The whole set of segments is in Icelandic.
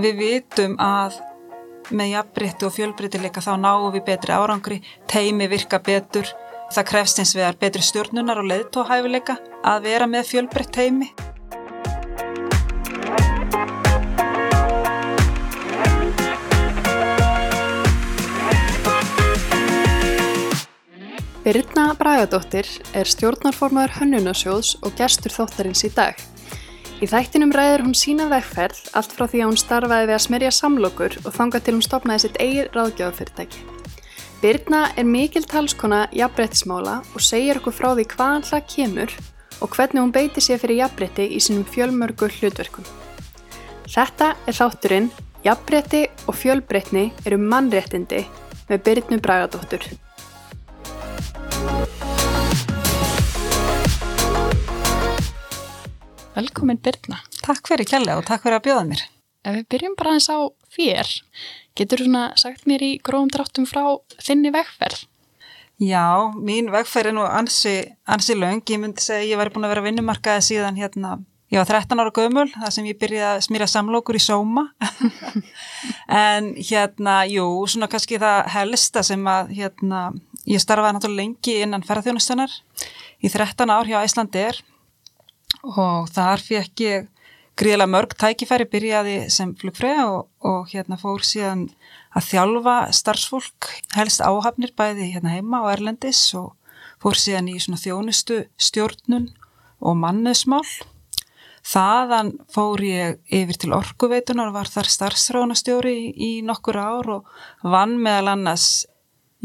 við vitum að með jafnbrytti og fjölbryttileika þá náum við betri árangri, teimi virka betur, það krefst eins vegar betri stjórnunar og leiðtóhæfileika að vera með fjölbrytt teimi. Birna Bragadóttir er stjórnarformaður Hönnunasjóðs og gestur þóttarins í dag. Í þættinum ræður hún sína vegferð allt frá því að hún starfaði við að smerja samlokur og þanga til hún stopnaði sitt eigið ráðgjáðafyrirtæki. Birna er mikil talskona jafnbrettismála og segir okkur frá því hvaðan hlað kemur og hvernig hún beiti sér fyrir jafnbretti í sínum fjölmörgu hlutverkum. Þetta er þátturinn Jafnbretti og fjölbrettni eru mannréttindi með Birnu Bragadóttur. Velkomin Birna. Takk fyrir kjærlega og takk fyrir að bjóða mér. Ef við byrjum bara eins á þér, getur þú svona sagt mér í gróðum dráttum frá þinni vegferð? Já, mín vegferð er nú ansi, ansi löng. Ég myndi segja að ég væri búin að vera vinnumarkaði síðan hérna, ég var 13 ára gömul, þar sem ég byrjaði að smýra samlokur í sóma. en hérna, jú, svona kannski það helsta sem að hérna, ég starfaði náttúrulega lengi innan ferðarþjónustunar í 13 ár hjá Æslandir og þar fekk ég gríðilega mörg tækifæri byrjaði sem flugfræða og, og hérna fór síðan að þjálfa starfsfólk helst áhafnir bæði hérna heima og Erlendis og fór síðan í svona þjónustu stjórnun og mannesmál. Þaðan fór ég yfir til orkuveitunar og var þar starfsráðnastjóri í, í nokkur ár og vann meðal annars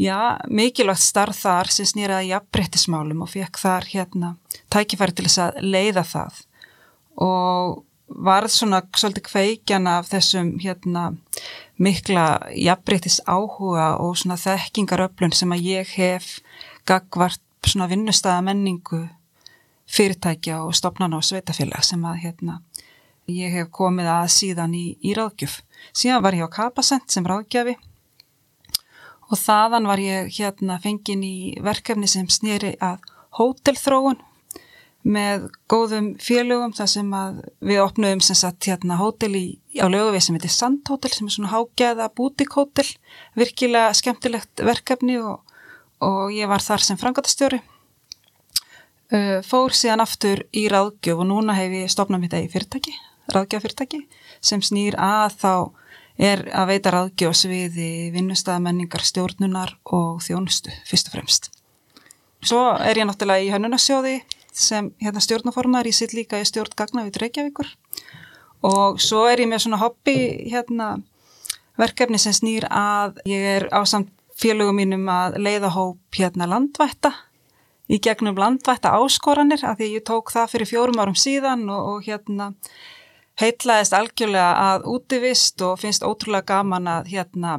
já, mikilvægt starf þar sem snýraði jafnbrettismálum og fekk þar hérna tækifæri til þess að leiða það og varð svona svolítið kveikjan af þessum hérna mikla jafnbrettis áhuga og svona þekkingaröflun sem að ég hef gagvart svona vinnustæða menningu fyrirtækja og stopnana og sveitafélag sem að hérna ég hef komið að síðan í, í ráðgjöf. Síðan var ég á Kapasent sem ráðgjafi og þaðan var ég hérna fengin í verkefni sem snýri að hótelþróun með góðum félögum þar sem að við opnum sem sagt hérna hótel í, á löguvið sem heitir Sandhótel sem er svona hágæða bútikhótel, virkilega skemmtilegt verkefni og, og ég var þar sem frangatastjóri. Uh, fór síðan aftur í ráðgjöf og núna hef ég stopnað mitt eigi fyrirtæki, ráðgjöfafyrirtæki sem snýr að þá er að veita ráðgjóðs við vinnustæðamenningar, stjórnunar og þjónustu fyrst og fremst. Svo er ég náttúrulega í hönnunasjóði sem hérna, stjórnaformar, ég sitt líka í stjórn gagna við Reykjavíkur og svo er ég með svona hobby hérna, verkefni sem snýr að ég er á samt félögum mínum að leiða hóp hérna landvætta í gegnum landvætta áskoranir af því ég tók það fyrir fjórum árum síðan og, og hérna heitlaðist algjörlega að útivist og finnst ótrúlega gaman að hérna,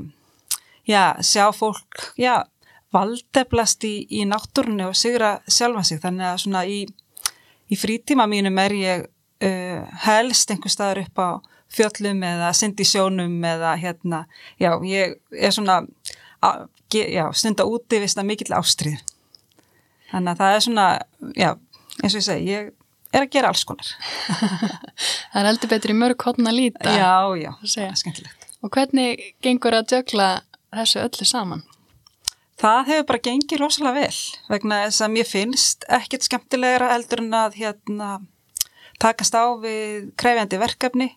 já, sjá fólk, já, valdeblast í, í náttúrunni og sigra sjálfa sig. Þannig að svona í, í frítíma mínum er ég uh, helst einhver staðar upp á fjöllum eða syndi sjónum eða hérna, já, ég er svona, að, já, stunda útivist að mikill ástrið. Þannig að það er svona, já, eins og ég segi, ég er að gera alls konar. það er heldur betur í mörg hodna líta. Já, já, það er skemmtilegt. Og hvernig gengur að djögla þessu öllu saman? Það hefur bara gengið rosalega vel vegna þess að mér finnst ekkert skemmtilegra eldur en að hérna, takast á við krefjandi verkefni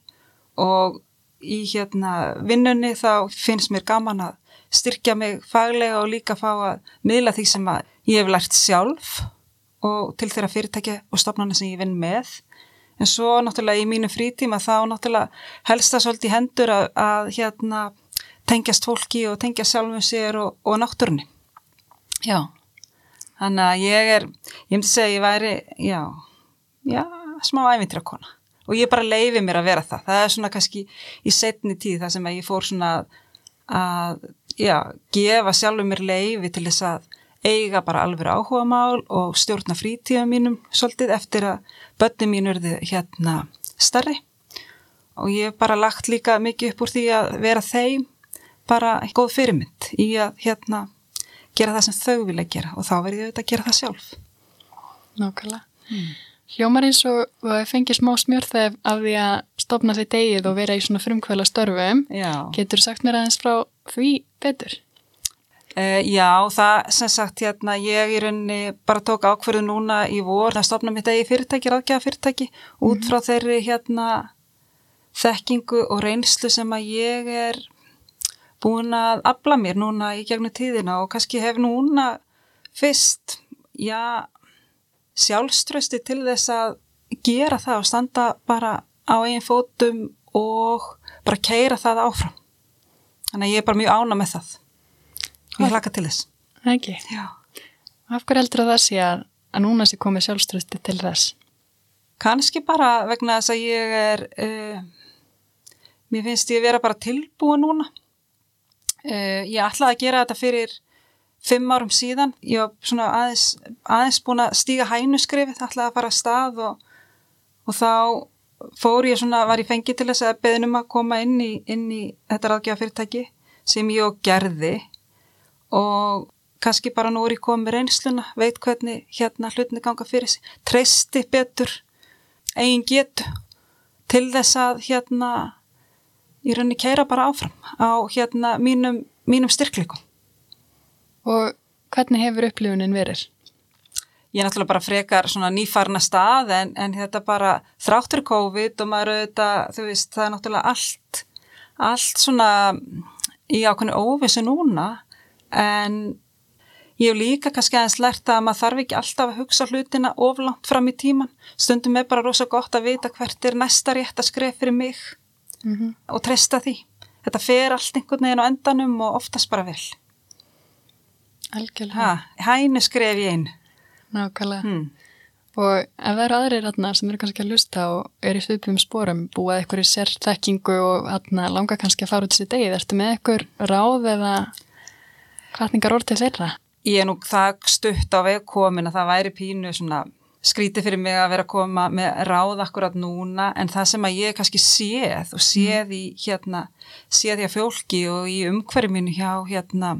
og í hérna, vinnunni þá finnst mér gaman að styrkja mig faglega og líka fá að miðla því sem að ég hef lært sjálf og til þeirra fyrirtækja og stopnarna sem ég vinn með. En svo náttúrulega í mínu frítíma þá náttúrulega helst það svolítið hendur að, að hérna tengjast fólki og tengja sjálfum sér og, og náttúrunni. Já. Þannig að ég er, ég myndi segja ég væri, já já, smá ævintrakona og ég bara leifi mér að vera það, það er svona kannski í setni tíð það sem að ég fór svona að, já, gefa sjálfum mér leifi til þess að eiga bara alveg áhuga mál og stjórna frítíða mínum svolítið eftir að börni mín verði hérna starri og ég hef bara lagt líka mikið upp úr því að vera þeim bara góð fyrirmynd í að hérna gera það sem þau vilja gera og þá verður ég auðvitað að gera það sjálf. Nákvæmlega. Mm. Hljómar eins og það fengið smá smjörþef af því að stopna því degið og vera í svona frumkvæla störfum. Já. Getur sagt mér aðeins frá því betur? Uh, já, það sem sagt hérna, ég í rauninni bara tók ákverðu núna í vor að stopna mitt eigi fyrirtæki, ráðgjafa fyrirtæki út frá þeirri hérna þekkingu og reynslu sem að ég er búin að afla mér núna í gegnum tíðina og kannski hef núna fyrst, já, sjálfströsti til þess að gera það og standa bara á eigin fótum og bara keira það áfram. Þannig að ég er bara mjög ána með það. Ég hlaka til þess. Ekki. Já. Af hverju heldur það sé að, að núna sé komið sjálfströsti til þess? Kanski bara vegna þess að ég er, uh, mér finnst ég vera bara tilbúið núna. Uh, ég ætlaði að gera þetta fyrir fimm árum síðan. Ég var svona aðeins, aðeins búin að stíga hænuskrifið, ætlaði að fara að stað og, og þá fór ég svona, var ég fengið til þess að beðnum að koma inn í, inn í þetta ráðgjafa fyrirtæki sem ég og gerði og kannski bara nú er ég komið reynsluna, veit hvernig hérna hlutinni ganga fyrir sig, treysti betur eigin getu til þess að hérna ég raunni keira bara áfram á hérna mínum, mínum styrkleikum. Og hvernig hefur upplifunin verið? Ég er náttúrulega bara frekar svona nýfarna stað en, en þetta bara þráttur COVID og maður auðvitað, þú veist, það er náttúrulega allt, allt svona í ákveðinu óvissu núna en ég hef líka kannski aðeins lært að maður þarf ekki alltaf að hugsa hlutina oflant fram í tíman. Stundum er bara rosa gott að vita hvert er næsta rétt að skref fyrir mig Mm -hmm. og treysta því. Þetta fer allt einhvern veginn á endanum og oftast bara vel. Algjörlega. Ha, hænu skref ég einn. Nákvæmlega. Hmm. Og ef það eru aðrir atna, sem eru kannski að lusta og eru í svipum spórum, búað eitthvað í sérþekkingu og atna, langa kannski að fara út sér degið, ertu með eitthvað ráð eða hvatningar orð til þeirra? Ég er nú það stutt á veg komin að það væri pínu svona skrítið fyrir mig að vera að koma með ráð akkurat núna en það sem að ég kannski séð og séð í hérna, séð í að fólki og í umhverju mínu hjá hérna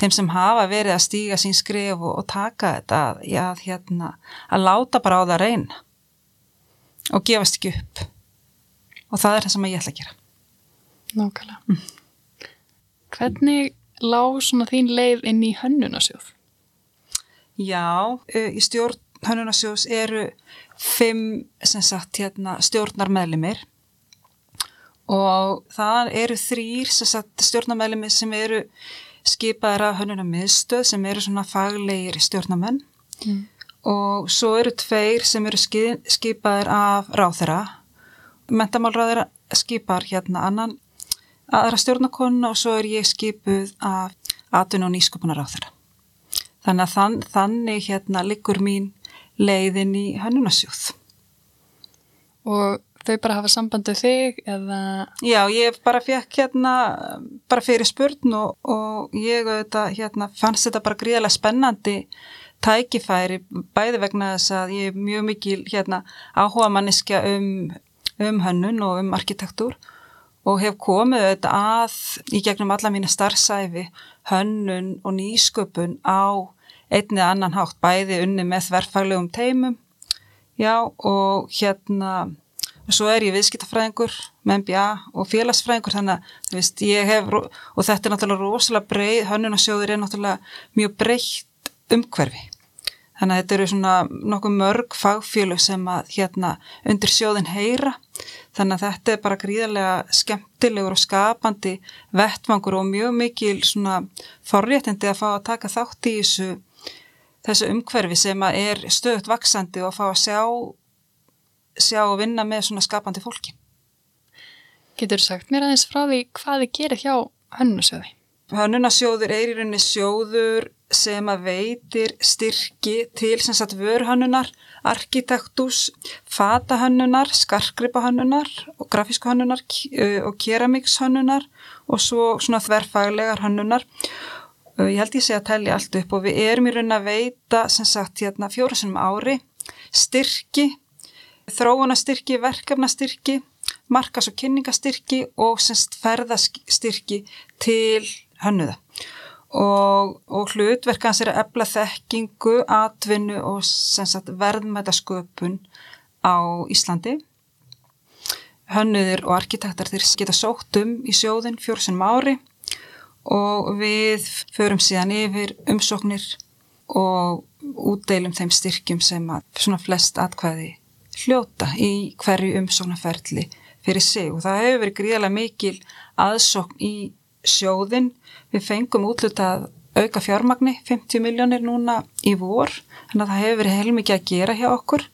þeim sem hafa verið að stíga sín skrif og, og taka þetta að, já, hérna, að láta bara á það reyna og gefast ekki upp og það er það sem ég ætla að gera. Nákvæmlega. Mm. Hvernig lág svona þín leið inn í hönnunasjóð? Já, í stjórn hönnunasjóðs eru fimm sagt, hérna, stjórnarmeðlimir og það eru þrýr stjórnarmeðlimir sem eru skipaðir af hönnunamiðstöð sem eru svona faglegir stjórnamenn mm. og svo eru tveir sem eru skipaðir af ráþera mentamálráðir skipar hérna annan aðra stjórnarkonna og svo er ég skipuð af atun og nýsköpunar ráþera þannig að þann, þannig hérna liggur mín leiðin í hönnunasjóð. Og þau bara hafa sambandu þig eða? Já, ég bara fekk hérna bara fyrir spurn og, og ég þetta, hérna, fannst þetta bara gríðilega spennandi tækifæri bæði vegna þess að ég er mjög mikil hérna, áhuga manniska um, um hönnun og um arkitektúr og hef komið þetta að í gegnum alla mína starfsæfi hönnun og nýsköpun á einnið annan hátt bæði unni með þverfaglegum teimum já og hérna og svo er ég viðskiptafræðingur með MBA og félagsfræðingur þannig að þú veist ég hef og þetta er náttúrulega rosalega breið, hönnunasjóður er náttúrulega mjög breytt umhverfi þannig að þetta eru svona nokkuð mörg fagfélög sem að hérna undir sjóðin heyra þannig að þetta er bara gríðarlega skemmtilegur og skapandi vettmangur og mjög mikil svona forréttindi að fá að taka þátt í þessu þessu umhverfi sem að er stöðut vaksandi og að fá að sjá sjá og vinna með svona skapandi fólki. Getur sagt mér aðeins frá því hvað þið gerir hjá hönnunasjóði? Hönnunasjóður er í rauninni sjóður sem að veitir styrki til sem sagt vörhönnunar, arkitektús, fatahönnunar, skarkripahönnunar og grafísku hönnunar og keramikshönnunar og svo svona þverfaglegar hönnunar. Ég held ég sé að tellja allt upp og við erum í rauninni að veita sem sagt hérna fjórasunum ári styrki þróunastyrki, verkefnastyrki, markas- og kynningastyrki og semst ferðastyrki til hönnuða. Og, og hlutverk hans er að ebla þekkingu, atvinnu og verðmætasköpun á Íslandi. Hönnuðir og arkitektar þeir geta sótt um í sjóðin fjórsunum ári og við förum síðan yfir umsóknir og útdeilum þeim styrkjum sem að svona flest atkvæði hljóta í hverju umsóknarferðli fyrir sig og það hefur verið gríðarlega mikil aðsókn í sjóðin. Við fengum útlutað auka fjármagni, 50 miljónir núna í vor, þannig að það hefur verið heilmikið að gera hjá okkur.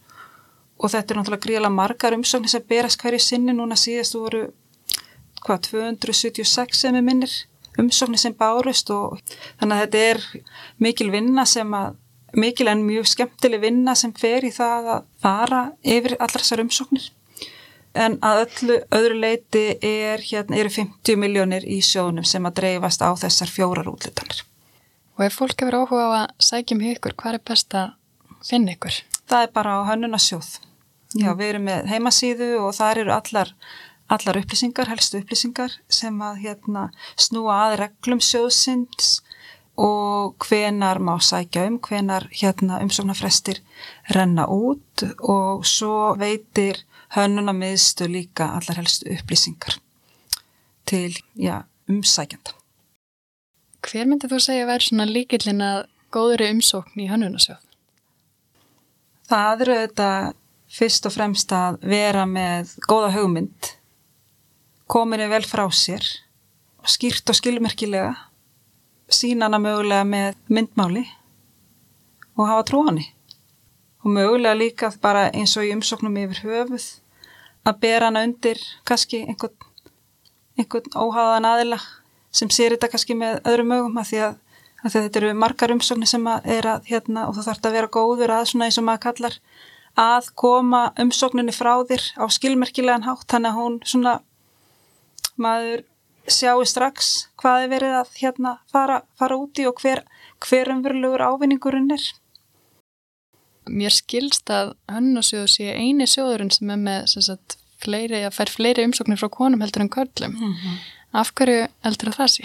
Og þetta er náttúrulega gríðarlega margar umsóknir sem berast hverju sinni. Núna síðast voru hvað 276 sem er minnir umsóknir sem bárust. Og þannig að þetta er mikil vinna sem að mikil en mjög skemmtileg vinna sem fer í það að fara yfir allar þessar umsóknir en að öllu öðru leiti er hérna eru 50 miljónir í sjónum sem að dreifast á þessar fjórar útlutanir. Og ef fólk hefur áhuga á að sækjum ykkur, hvað er best að finna ykkur? Það er bara á hönnunasjóð Já, við erum með heimasíðu og þar eru allar, allar upplýsingar, helstu upplýsingar sem að hérna, snúa að reglum sjóðsins og hvenar má sækja um, hvenar hérna, umsóknarfrestir renna út og svo veitir hönnuna miðstu líka allar helstu upplýsingar til já, umsækjanda. Hver myndi þú segja vera svona líkillin að góðri umsókn í hönnunasjóð? Það eru þetta fyrst og fremst að vera með góða hugmynd, kominni vel frá sér, skýrt og skilmerkilega, sínana mögulega með myndmáli og hafa trúani. Og mögulega líka bara eins og í umsóknum yfir höfuð að bera hana undir kannski einhvern, einhvern óháðan aðila sem sér þetta kannski með öðrum mögum að því að, að þetta eru margar umsóknir sem er að hérna og þú þarfst að vera góður að svona eins og maður kallar að koma umsókninni frá þér á skilmerkilegan hátt þannig að hún svona maður sjáu strax hvað er verið að hérna fara, fara úti og hver, hver umverulegur ávinningurinn er. Mér skilst að hönnasjóðu sé eini sjóðurinn sem er með sagt, fleiri, að fær fleiri umsóknir frá konum heldur en körlum. Mm -hmm. Af hverju heldur að það sé?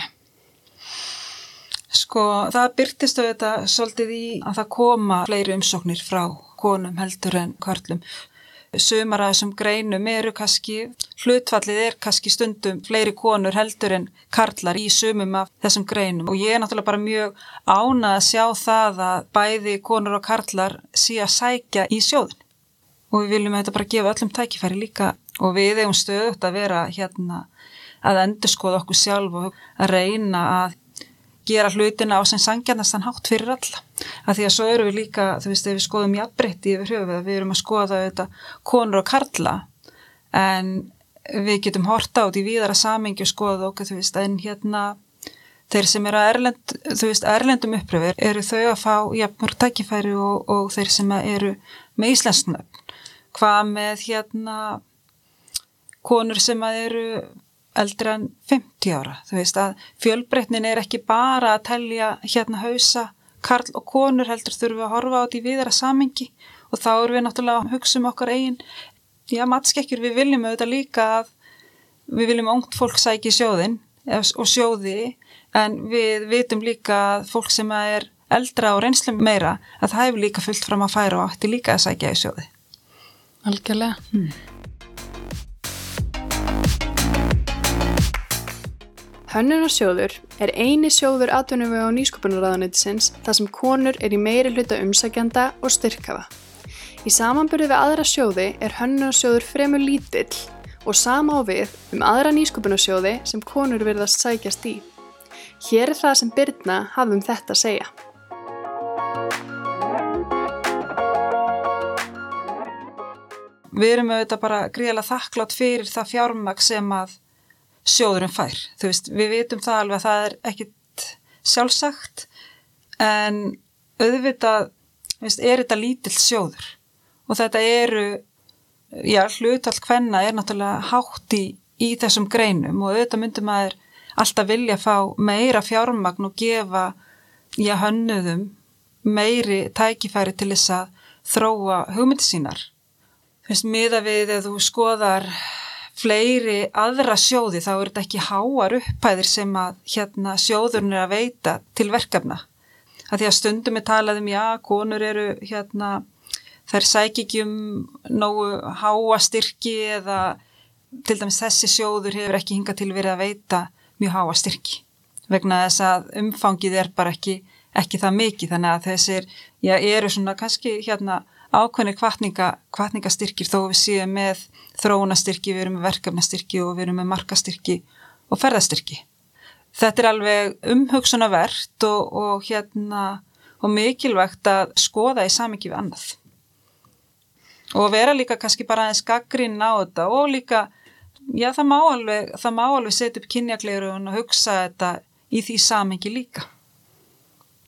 Sko það byrtist auðvitað svolítið í að það koma fleiri umsóknir frá konum heldur en karlum. Sumar af þessum greinum eru kannski, hlutfallið er kannski stundum fleiri konur heldur en karlar í sumum af þessum greinum. Og ég er náttúrulega bara mjög ánað að sjá það að bæði konur og karlar sé að sækja í sjóðin og við viljum þetta bara gefa öllum tækifæri líka. Og við eigum stöðut að vera hérna að endur skoða okkur sjálf og að reyna að gera hlutina á sem sangjarnastan hátt fyrir alla. Að því að svo eru við líka, þú veist, ef við skoðum jafnbreytti yfir höfuð, við erum að skoða þetta konur og karla en við getum horta át í víðara samingi og skoða okkur, þú veist, en hérna þeir sem eru að erlend, veist, erlendum uppröfur eru þau að fá jafnmörg tækifæri og, og þeir sem eru með íslensnöfn. Hvað með hérna konur sem eru eldra en 50 ára. Þú veist að fjölbreytnin er ekki bara að telja hérna hausa karl og konur heldur þurfum við að horfa á þetta í viðra samengi og þá erum við náttúrulega að hugsa um okkar eigin já matskekkjur við viljum auðvitað líka að við viljum ónt fólk sæki sjóðin og sjóði en við vitum líka að fólk sem er eldra og reynslu meira að það hefur líka fullt fram að færa og ætti líka að sækja í sjóði. Algjörlega. Hmm. Hönnunarsjóður er eini sjóður atvinnum á nýsköpunarraðanetisins þar sem konur er í meiri hluta umsækjanda og styrkafa. Í samanbyrju við aðra sjóði er hönnunarsjóður fremur lítill og sama á við um aðra nýsköpunarsjóði sem konur verðast sækjast í. Hér er það sem Byrna hafðum þetta að segja. Við erum auðvitað bara gríðilega þakklátt fyrir það fjármag sem að sjóðurinn fær. Þú veist, við vitum það alveg að það er ekkit sjálfsagt en auðvitað veist, er þetta lítill sjóður og þetta eru, já, hlutall hvenna er náttúrulega hátt í, í þessum greinum og auðvitað myndum að er alltaf vilja fá meira fjármagn og gefa, já, hönnuðum meiri tækifæri til þess að þróa hugmyndi sínar. Þú veist, miða við ef þú skoðar fleiri aðra sjóði þá er þetta ekki háar upphæðir sem að hérna sjóðurinn er að veita til verkefna. Að því að stundum er talað um já, konur eru hérna, þær sæk ekki um nógu háa styrki eða til dæmis þessi sjóður hefur ekki hingað til verið að veita mjög háa styrki vegna þess að umfangið er bara ekki, ekki það mikið þannig að þessir, já, eru svona kannski hérna ákveðni kvartninga, kvartningastyrkir þó við séum með þróunastyrki, við erum með verkefnastyrki og við erum með markastyrki og ferðastyrki. Þetta er alveg umhugsunavert og, og, hérna, og mikilvægt að skoða í samingi við annað. Og vera líka kannski bara aðeins gaggrinn á þetta og líka, já það má alveg, alveg setja upp kynjakleirun og hugsa þetta í því samingi líka.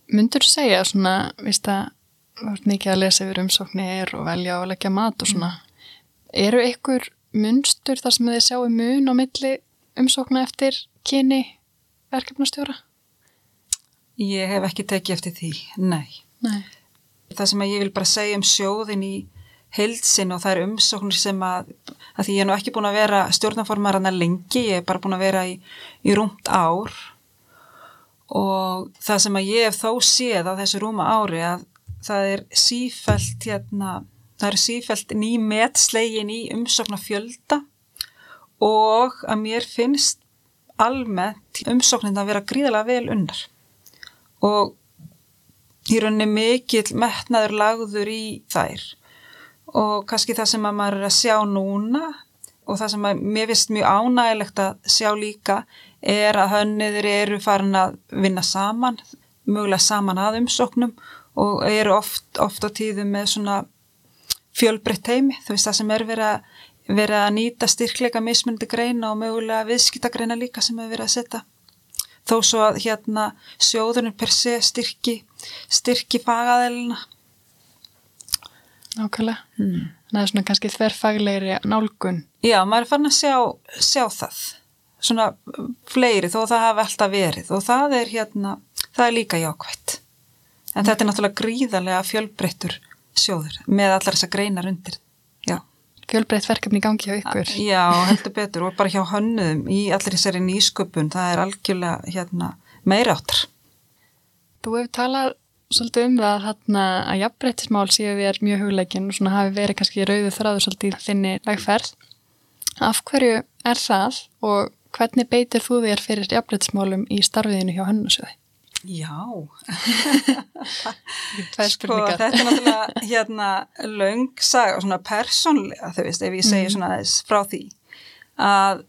Mundur þú segja svona, víst að mikið að lesa yfir umsóknir og velja og leggja mat og svona. Mm. Eru ykkur munstur þar sem þið sjáu mun á milli umsókna eftir kyni verkefnastjóra? Ég hef ekki tekið eftir því, nei. nei. Það sem ég vil bara segja um sjóðin í heilsin og það er umsóknir sem að, að því ég er nú ekki búin að vera stjórnaformar hann að lengi, ég er bara búin að vera í, í rúmt ár og það sem að ég hef þó séð á þessu rúma ári að það er sífælt hérna, það er sífælt ný metslegin í umsóknar fjölda og að mér finnst almennt umsóknin að vera gríðalega vel unnar. Og í rauninni mikill metnaður lagður í þær. Og kannski það sem að maður er að sjá núna og það sem að mér finnst mjög ánægilegt að sjá líka er að hönniður eru farin að vinna saman, mögulega saman að umsóknum og eru oft, oft á tíðum með svona fjölbreytt heimi, þú veist það sem er verið að, verið að nýta styrkleika mismundi greina og mögulega viðskita greina líka sem er verið að setja. Þó svo að hérna sjóðunum per se styrki styrki fagaðelina Nákvæmlega. Hmm. það er svona kannski þverfaglegri nálgun. Já, maður er farin að sjá, sjá það. Svona fleiri þó það hafa alltaf verið. Og það er hérna, það er líka jákvægt En þetta er náttúrulega gríðarlega fjölbreyttur sjóður með allar þessa greinar undir. Já. Fjölbreytt verkefni gangi á ykkur. Já, heldur betur og bara hjá hönnuðum í allir þessari nýsköpun, það er algjörlega hérna, meira áttar. Þú hefur talað svolítið um það hérna, að jafnbreyttismál séu þér mjög hugleikin og svona hafi verið kannski rauðu þráður svolítið þinni vegferð. Af hverju er það og hvernig beitir þú þér fyrir jafnbreyttismálum í starfiðinu hjá hönnusöði? Já, sko þetta er náttúrulega hérna laungsag og svona persónlega þau veist ef ég segja mm. svona þess frá því að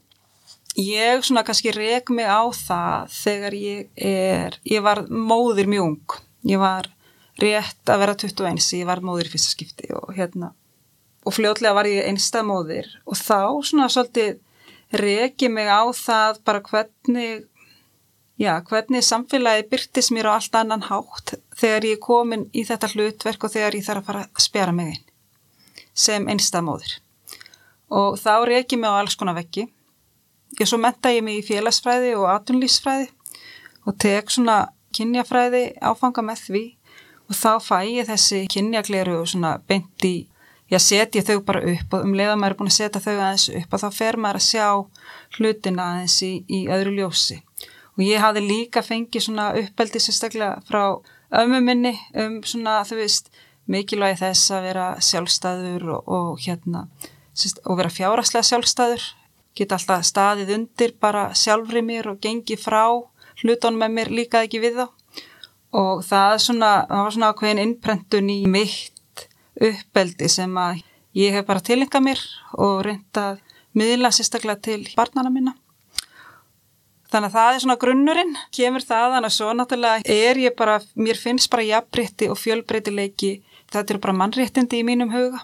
ég svona kannski reg mig á það þegar ég er, ég var móðir mjög ung, ég var rétt að vera 21, ég var móðir í fyrsta skipti og hérna og fljótlega var ég einsta móðir. Og þá svona svolítið regi mig á það bara hvernig Já, hvernig samfélagi byrtis mér á allt annan hátt þegar ég er komin í þetta hlutverk og þegar ég þarf að fara að spjara mig einn sem einstamóður. Og þá reyki mig á alls konar veggi. Ég svo menta ég mig í félagsfræði og atunlýsfræði og tek svona kynjafræði áfanga með því og þá fæ ég þessi kynjakleru og svona beint í, ég setja þau bara upp og um leiða maður er búin að setja þau aðeins upp og þá fer maður að sjá hlutina aðeins í, í öðru ljósi og ég hafði líka fengið svona uppeldi sérstaklega frá ömmu minni um svona þú veist mikilvægi þess að vera sjálfstæður og, og hérna sérst, og vera fjáraslega sjálfstæður. Geta alltaf staðið undir bara sjálfri mér og gengi frá hlutunum með mér líka ekki við þá. Og það, svona, það var svona ákveðin innprentun í mitt uppeldi sem að ég hef bara tilengað mér og reyndað miðla sérstaklega til barnana minna Þannig að það er svona grunnurinn, kemur það, þannig að svo náttúrulega er ég bara, mér finnst bara jafnbreytti og fjölbreytileiki, þetta eru bara mannréttindi í mínum huga.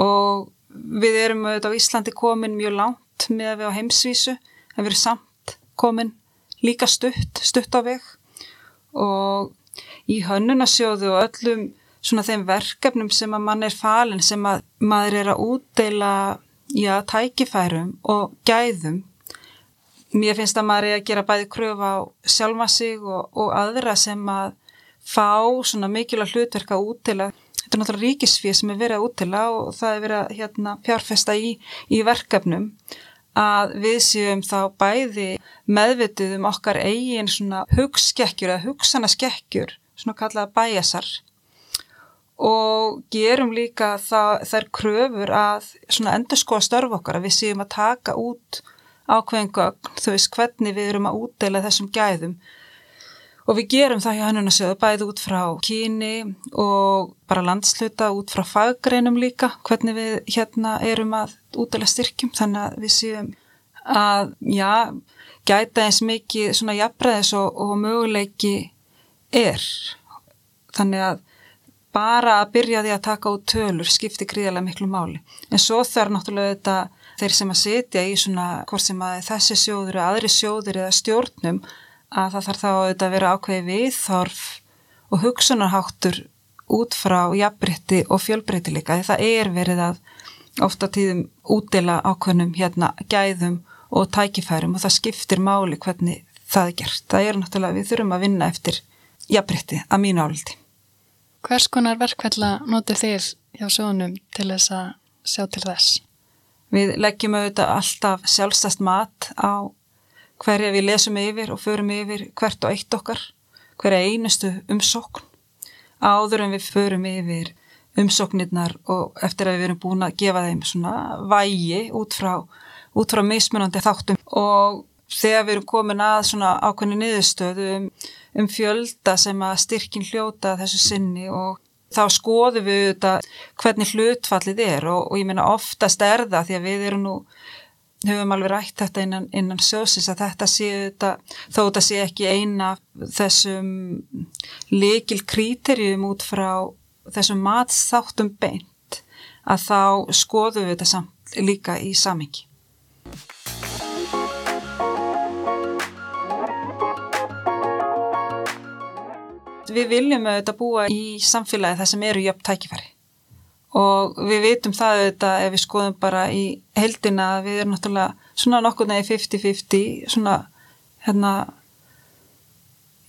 Og við erum auðvitað á Íslandi komin mjög langt með að við á heimsvísu, en við erum samt komin líka stutt, stutt á veg. Og í hönnunasjóðu og öllum svona þeim verkefnum sem að mann er falin, sem að maður er að útdeila, já, tækifærum og gæðum mér finnst að maður er að gera bæði kröfu á sjálfa sig og, og aðra sem að fá svona mikilvæg hlutverka út til að þetta er náttúrulega ríkisfið sem er verið að útila og það er verið að hérna, fjárfesta í, í verkefnum. Að við séum þá bæði meðvitið um okkar eigin svona hugskekkjur eða hugsanarskekkjur, svona kallaða bæjasar og gerum líka það, þær kröfur að svona endur skoða störf okkar að við séum að taka út ákveðin gögn, þú veist hvernig við erum að útdeila þessum gæðum. Og við gerum það hjá hannunasjöðu bæði út frá kyni og bara landsluta út frá faggreinum líka hvernig við hérna erum að útdeila styrkjum. Þannig að við séum að já, gæta eins mikið svona jafnbreðis og, og möguleiki er. Þannig að bara að byrja því að taka út tölur skiptir gríðarlega miklu máli. En svo þarf náttúrulega þetta þeir sem að setja í svona hvort sem að þessi sjóður eða aðri sjóður eða stjórnum að það þarf þá að vera ákveði viðþorf og hugsunarháttur út frá jafnbrytti og fjölbrytti líka því það er verið að ofta tíðum útdela ákveðnum hérna gæðum og tækifærum og það skiptir máli hvernig það er gert. Það er náttúrulega við þurfum að vinna eftir jafnbrytti að mínu áldi. Hvers konar verkvella notið þér hjá sjónum til þess að sjá til þess? Við leggjum auðvitað alltaf sjálfstæst mat á hverja við lesum yfir og förum yfir hvert og eitt okkar, hverja einustu umsókn. Áður en við förum yfir umsóknirnar og eftir að við erum búin að gefa þeim svona vægi út frá, út frá mismunandi þáttum og þegar við erum komin að svona ákveðni niðurstöðu um, um fjölda sem að styrkin hljóta þessu sinni og þá skoðum við þetta hvernig hlutfallið er og, og ég meina oftast er það því að við erum nú höfum alveg rætt þetta innan, innan sjósins að þetta sé þetta, þó þetta sé ekki eina þessum likil kríterjum út frá þessum matstáttum beint að þá skoðum við þetta samt líka í samingi. Við viljum auðvitað búa í samfélagi þar sem eru jöfn tækifæri. Og við vitum það auðvitað ef við skoðum bara í heldina við erum náttúrulega svona nokkur nefnir 50-50 svona hérna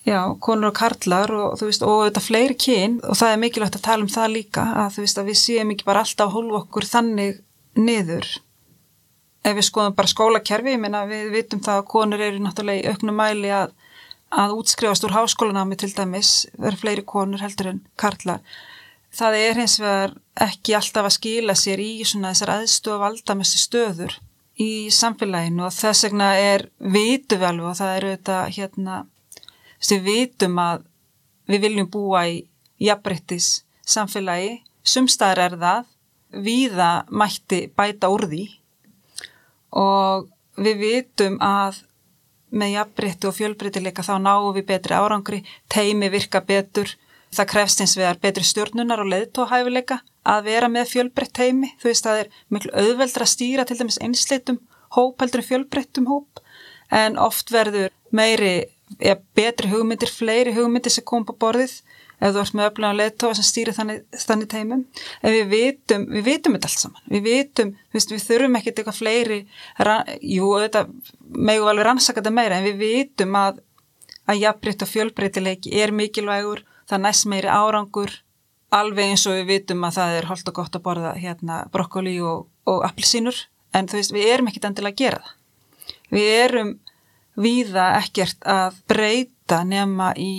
já, konur og karlar og þú veist og auðvitað fleiri kyn. Og það er mikilvægt að tala um það líka að þú veist að við séum ekki bara alltaf hólf okkur þannig niður. Ef við skoðum bara skólakerfi, ég meina við vitum það að konur eru náttúrulega í auknum mæli að að útskrifast úr háskólanámi til dæmis verður fleiri konur heldur en karlar. Það er hins vegar ekki alltaf að skila sér í svona þessar aðstofa valdamestu stöður í samfélaginu og þess vegna er vitu við alveg og það eru þetta hérna, við vitum að við viljum búa í jafnbryttis samfélagi, sumstaðar er það, viða mætti bæta úr því og við vitum að með jafnbreytti og fjölbreytileika þá náum við betri árangri, teimi virka betur, það krefst eins vegar betri stjórnunar og leðtóhæfileika að vera með fjölbreytt teimi, þú veist það er miklu auðveldra að stýra til dæmis einsleitum hóp heldur fjölbreyttum hóp. En oft verður meiri, eða betri hugmyndir, fleiri hugmyndir sem kom på borðið ef þú ert með öflugan leðtóa sem stýrir þannig, þannig teimum. En við vitum, við vitum þetta allt saman. Við vitum, við, við þurfum ekkert eitthvað fleiri jú, þetta megu alveg rannsaka þetta meira en við vitum að að jafnbreytt og fjölbreytileiki er mikilvægur það næst meiri árangur alveg eins og við vitum að það er holdt og gott að borða hérna brokkoli og, og appelsínur. En þú veist, við erum ekkert endilega að gera það. Við erum víða ekkert að breyta nema í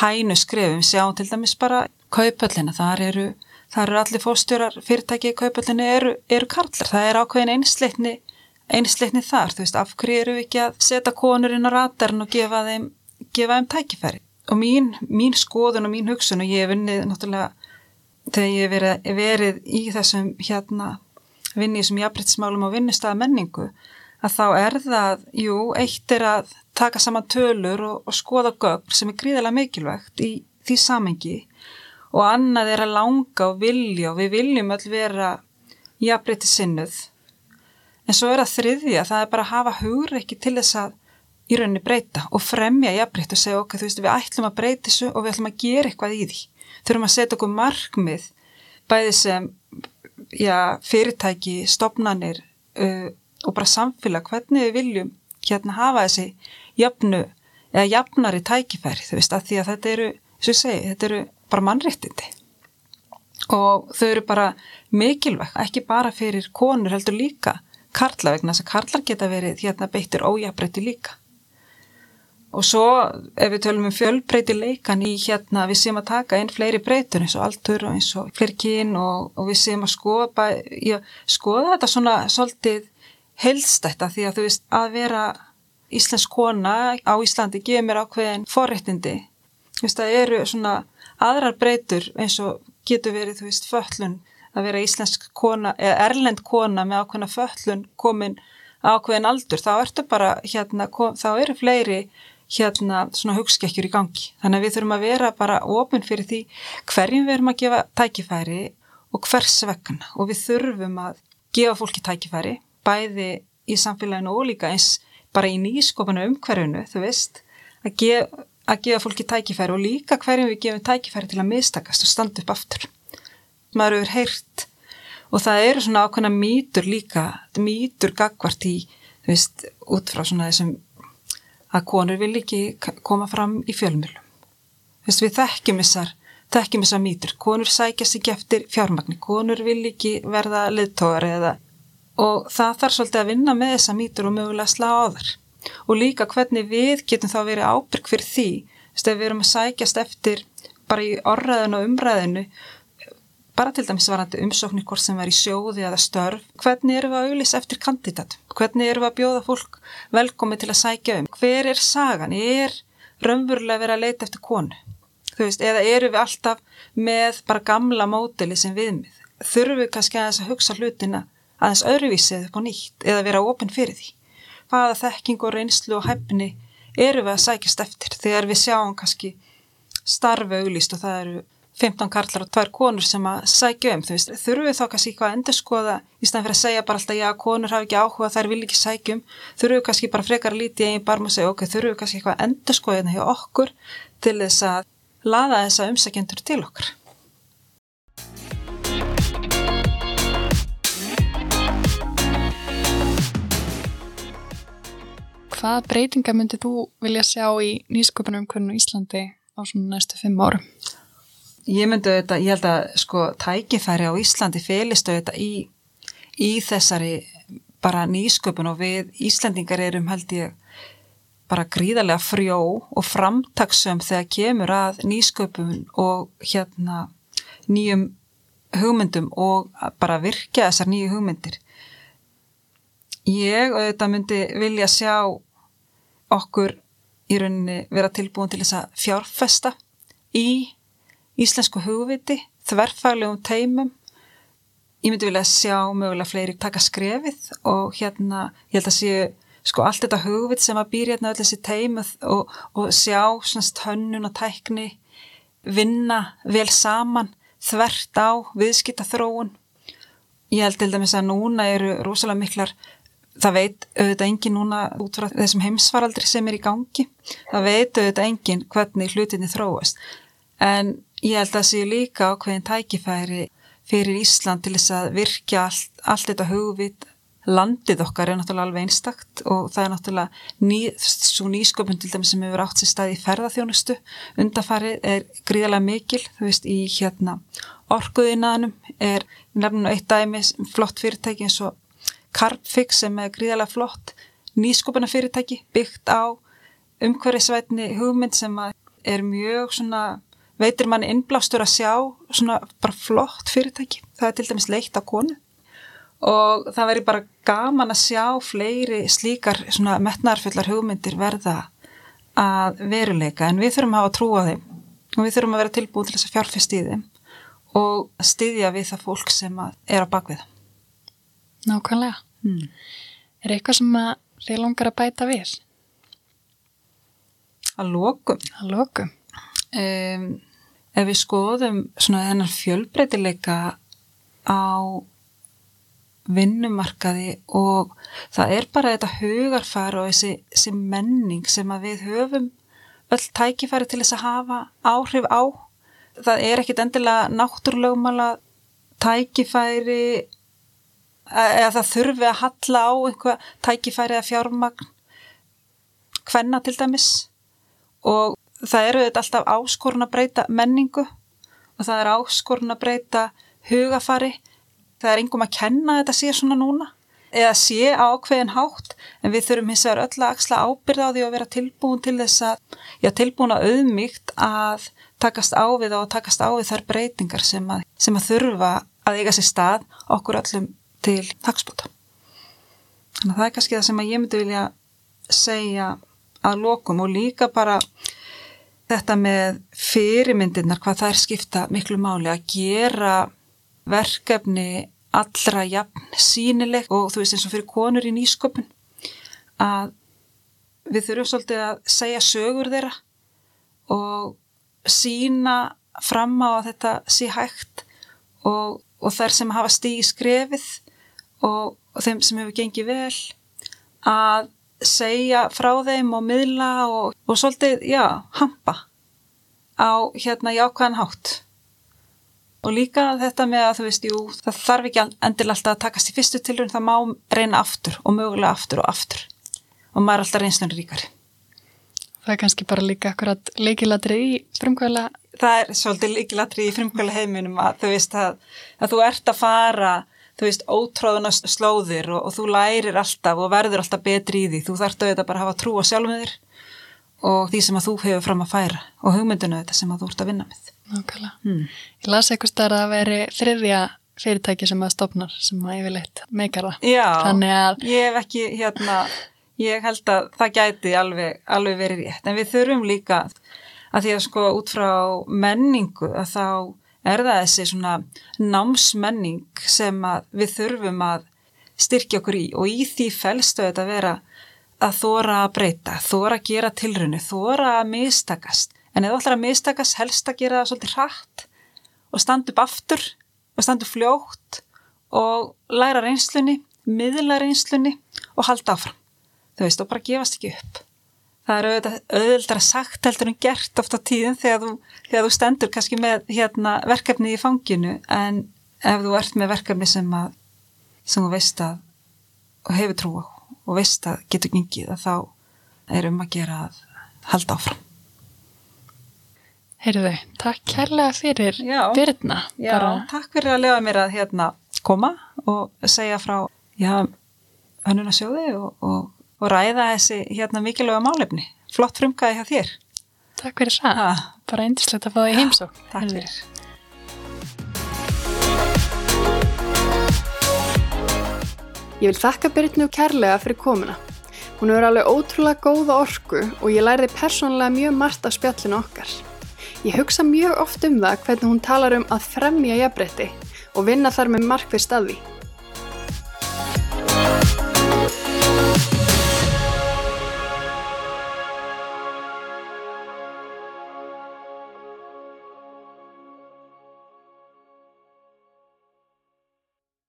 hænu skrefum, sjáum til dæmis bara kaupöllina, þar eru, þar eru allir fórstjórar fyrirtæki í kaupöllinu eru, eru karlar, það er ákveðin einsleitni, einsleitni þar, þú veist, af hverju eru við ekki að setja konur inn á ratarn og gefa þeim, gefa þeim tækifæri? Og mín, mín skoðun og mín hugsun og ég hef vunnið náttúrulega þegar ég hef verið, verið í þessum hérna, vinni í þessum jafnbryttismálum og vinnustæða menningu að þá er það, jú, eitt er að taka saman tölur og, og skoða gögn sem er gríðilega mikilvægt í því samengi og annað er að langa og vilja og við viljum öll vera jafnbreytti sinnuð en svo er að þriðja, það er bara að hafa hugur ekki til þess að í rauninni breyta og fremja jafnbreytt og segja okkur, þú veist, við ætlum að breyta þessu og við ætlum að gera eitthvað í því. Þurfum að setja okkur markmið bæði sem já, fyrirtæki, stopnanir uh, og bara samfélag, hvernig við viljum hérna hafa þessi jöfnu eða jafnari tækifæri þú veist að því að þetta eru, svo ég segi, þetta eru bara mannréttindi. og þau eru bara mikilvægt, ekki bara fyrir konur heldur líka karla vegna þess að karlar geta verið hérna beittir ójabrætti líka og svo ef við tölum um fjölbreyti leikan í hérna við séum að taka inn fleiri breytur eins og altur og eins og fleiri kyn og, og við séum að skoða, skoða þetta svona svolítið helstætta því að þú veist að vera íslensk kona á Íslandi gefur mér ákveðin forréttindi. Þú veist að eru svona aðrar breytur eins og getur verið þú veist föllun að vera íslensk kona eða erlend kona með ákveðina föllun komin ákveðin aldur. Þá ertu bara hérna kom, þá eru fleiri hérna svona hugskekkjur í gangi. Þannig að við þurfum að vera bara ofinn fyrir því hverjum við erum að gefa tækifæri og hvers vegna. Og við þurfum að gefa fólki tækifæri bæði í samfélaginu og líka eins bara í nýskopanu umhverfunu, þú veist, að, gef, að gefa fólki tækifæri og líka hverjum við gefum tækifæri til að mistakast og standa upp aftur. Maður eru heyrt og það eru svona ákveðna mýtur líka, mýtur gagvart í, þú veist, út frá svona þessum að konur vil ekki koma fram í fjölmjölum. Þess við þekkjum þessar, þekkjum þessar mýtur. Konur sækjast ekki eftir fjármagni, konur vil ekki verða leittóðar eða og það þarf svolítið að vinna með þessar mýtur og mögulega slá á þar. Og líka hvernig við getum þá verið ábyrg fyrir því, þess að við erum að sækjast eftir bara í orðræðinu og umræðinu bara til dæmis varandi umsóknir hvort sem er í sjóði eða störf, hvernig eru við að auðvisa eftir kandidat, hvernig eru við að bjóða fólk velkomi til að sækja um, hver er sagan, er raunverulega verið að leita eftir konu, veist, eða eru við alltaf með bara gamla mótili sem viðmið, þurfum við kannski að þess að hugsa hlutina aðeins öðruvísið upp á nýtt eða vera ofinn fyrir því, hvaða þekking og reynslu og hefni eru við að sækjast eftir þegar við sjáum kannski starfi auglýst og það eru 15 karlar og tvær konur sem að sækja um, þurfum við þá kannski eitthvað að endur skoða í staðan fyrir að segja bara alltaf já, konur hafa ekki áhuga, þær vil ekki sækja um. Þurfum við kannski bara frekar að líti einn barm og segja ok, þurfum við kannski eitthvað að endur skoða hérna hjá okkur til þess að laða þessa umsækjendur til okkur Hvað breytinga myndið þú vilja sjá í nýsköpunum hvernig Íslandi á svona næstu fimm árum? Ég myndi auðvitað, ég held að sko tækifæri á Íslandi félist auðvitað í, í þessari bara nýsköpun og við Íslandingar erum held ég bara gríðarlega frjó og framtagsum þegar kemur að nýsköpun og hérna nýjum hugmyndum og bara virkja þessar nýju hugmyndir. Ég auðvitað myndi vilja sjá okkur í rauninni vera tilbúin til þess að fjárfesta í íslensku hugviti, þverfaglegum teimum. Ég myndi vilja sjá mögulega fleiri taka skrefið og hérna, ég held að séu sko allt þetta hugvit sem að býr hérna öll þessi teimuð og, og sjá svona hönnun og tækni, vinna vel saman, þvert á viðskita þróun. Ég held til dæmis að núna eru rosalega miklar Það veit auðvitað engin núna út frá þessum heimsvaraldri sem er í gangi. Það veit auðvitað engin hvernig hlutinni þróast. En Ég held að það séu líka ákveðin tækifæri fyrir Ísland til þess að virkja allt, allt þetta hugvit. Landið okkar er náttúrulega alveg einstakt og það er náttúrulega ný, svo nýsköpun til dæmis sem hefur átt sér stað í ferðarþjónustu. Undarfarið er gríðarlega mikil, þú veist, í hérna orkuðinaðnum er nefnum eitt dæmi flott fyrirtæki eins og Carbfix sem er gríðarlega flott nýsköpuna fyrirtæki byggt á umhverfisvætni hugmynd sem er mjög svona veitir mann innblástur að sjá svona bara flott fyrirtæki. Það er til dæmis leitt á konu og það veri bara gaman að sjá fleiri slíkar svona metnarfullar hugmyndir verða að veruleika en við þurfum að hafa trú á þeim og við þurfum að vera tilbúin til þess að fjárfest í þeim og styðja við það fólk sem er á bakvið. Nákvæmlega. Hmm. Er eitthvað sem þið langar að bæta við? Að lókum. Að lókum. Um, ef við skoðum svona þennan fjölbreytileika á vinnumarkaði og það er bara þetta hugarfara og þessi, þessi menning sem að við höfum öll tækifæri til þess að hafa áhrif á. Það er ekkit endilega náttúrlögumala tækifæri eða það þurfi að halla á einhvað tækifæri að fjármagn hvenna til dæmis og það eru þetta alltaf áskorun að breyta menningu og það er áskorun að breyta hugafari. Það er engum að kenna þetta sé svona núna eða sé ákveðin hátt en við þurfum hins vegar öll að axla ábyrða á því að vera tilbúin til þess að, já tilbúin að auðmygt að takast á við og takast á við þær breytingar sem að, sem að þurfa að eiga sér stað okkur öllum til hagspóta. Þannig að það er kannski það sem ég myndi vilja segja að lokum og líka bara þetta með fyrirmyndirnar, hvað það er skipta miklu máli að gera verkefni allra jafn sínileg og þú veist eins og fyrir konur í nýsköpun að við þurfum svolítið að segja sögur þeirra og sína fram á að þetta sé hægt og, og þær sem hafa stígi skrefið og, og þeim sem hefur gengið vel að segja frá þeim og miðla og, og svolítið, já, hampa á hérna jákvæðan hátt Og líka þetta með að þú veist, jú, það þarf ekki endil alltaf að takast í fyrstu tilrönd, það má reyna aftur og mögulega aftur og aftur. Og maður er alltaf reynslunni ríkari. Það er kannski bara líka akkurat leikilatri í frumkvæla. Það er svolítið leikilatri í frumkvæla heiminum að þú veist að, að þú ert að fara, þú veist, ótráðuna slóðir og, og þú lærir alltaf og verður alltaf betri í því. Þú þarf auðvitað bara að hafa trú á sjálfum þér og því sem að þú hefur fram að færa og hugmyndinu þetta sem að þú ert að vinna með. Nákvæmlega. Hmm. Ég las eitthvað starf að veri þriðja fyrirtæki sem að stopnar sem að yfirleitt meikar það. Já, að... ég hef ekki hérna, ég held að það gæti alveg, alveg verið rétt en við þurfum líka að því að sko út frá menningu að þá er það þessi svona námsmenning sem við þurfum að styrkja okkur í og í því fælstu þetta að vera að þóra að breyta, þóra að gera tilrunni, þóra að mistakast en ef þú ætlar að mistakast helst að gera það svolítið hratt og standa upp aftur og standa upp fljótt og læra reynslunni, miðla reynslunni og halda áfram. Þú veist, og bara gefast ekki upp. Það er auðvitað sagt heldur en gert ofta tíðin þegar þú, þegar þú stendur kannski með hérna, verkefni í fanginu. En ef þú ert með verkefni sem, að, sem þú veist að og hefur trú á og veist að getur gengið að þá er um að gera að halda áfram. Heyrðu, takk kærlega fyrir bara... takk fyrir að lefa mér að hérna koma og segja frá hönnunasjóði og, og, og ræða þessi hérna mikilvæga málefni. Flott frumkæði hjá þér. Takk fyrir það. Ha. Bara eindislegt að fá það í heimsók. Takk fyrir. Ég vil þakka Byrnu kærlega fyrir komuna. Hún hefur alveg ótrúlega góða orku og ég læriði persónlega mjög margt af spjallinu okkar. Ég hugsa mjög oft um það hvernig hún talar um að fremja jafnbretti og vinna þar með markvið staði.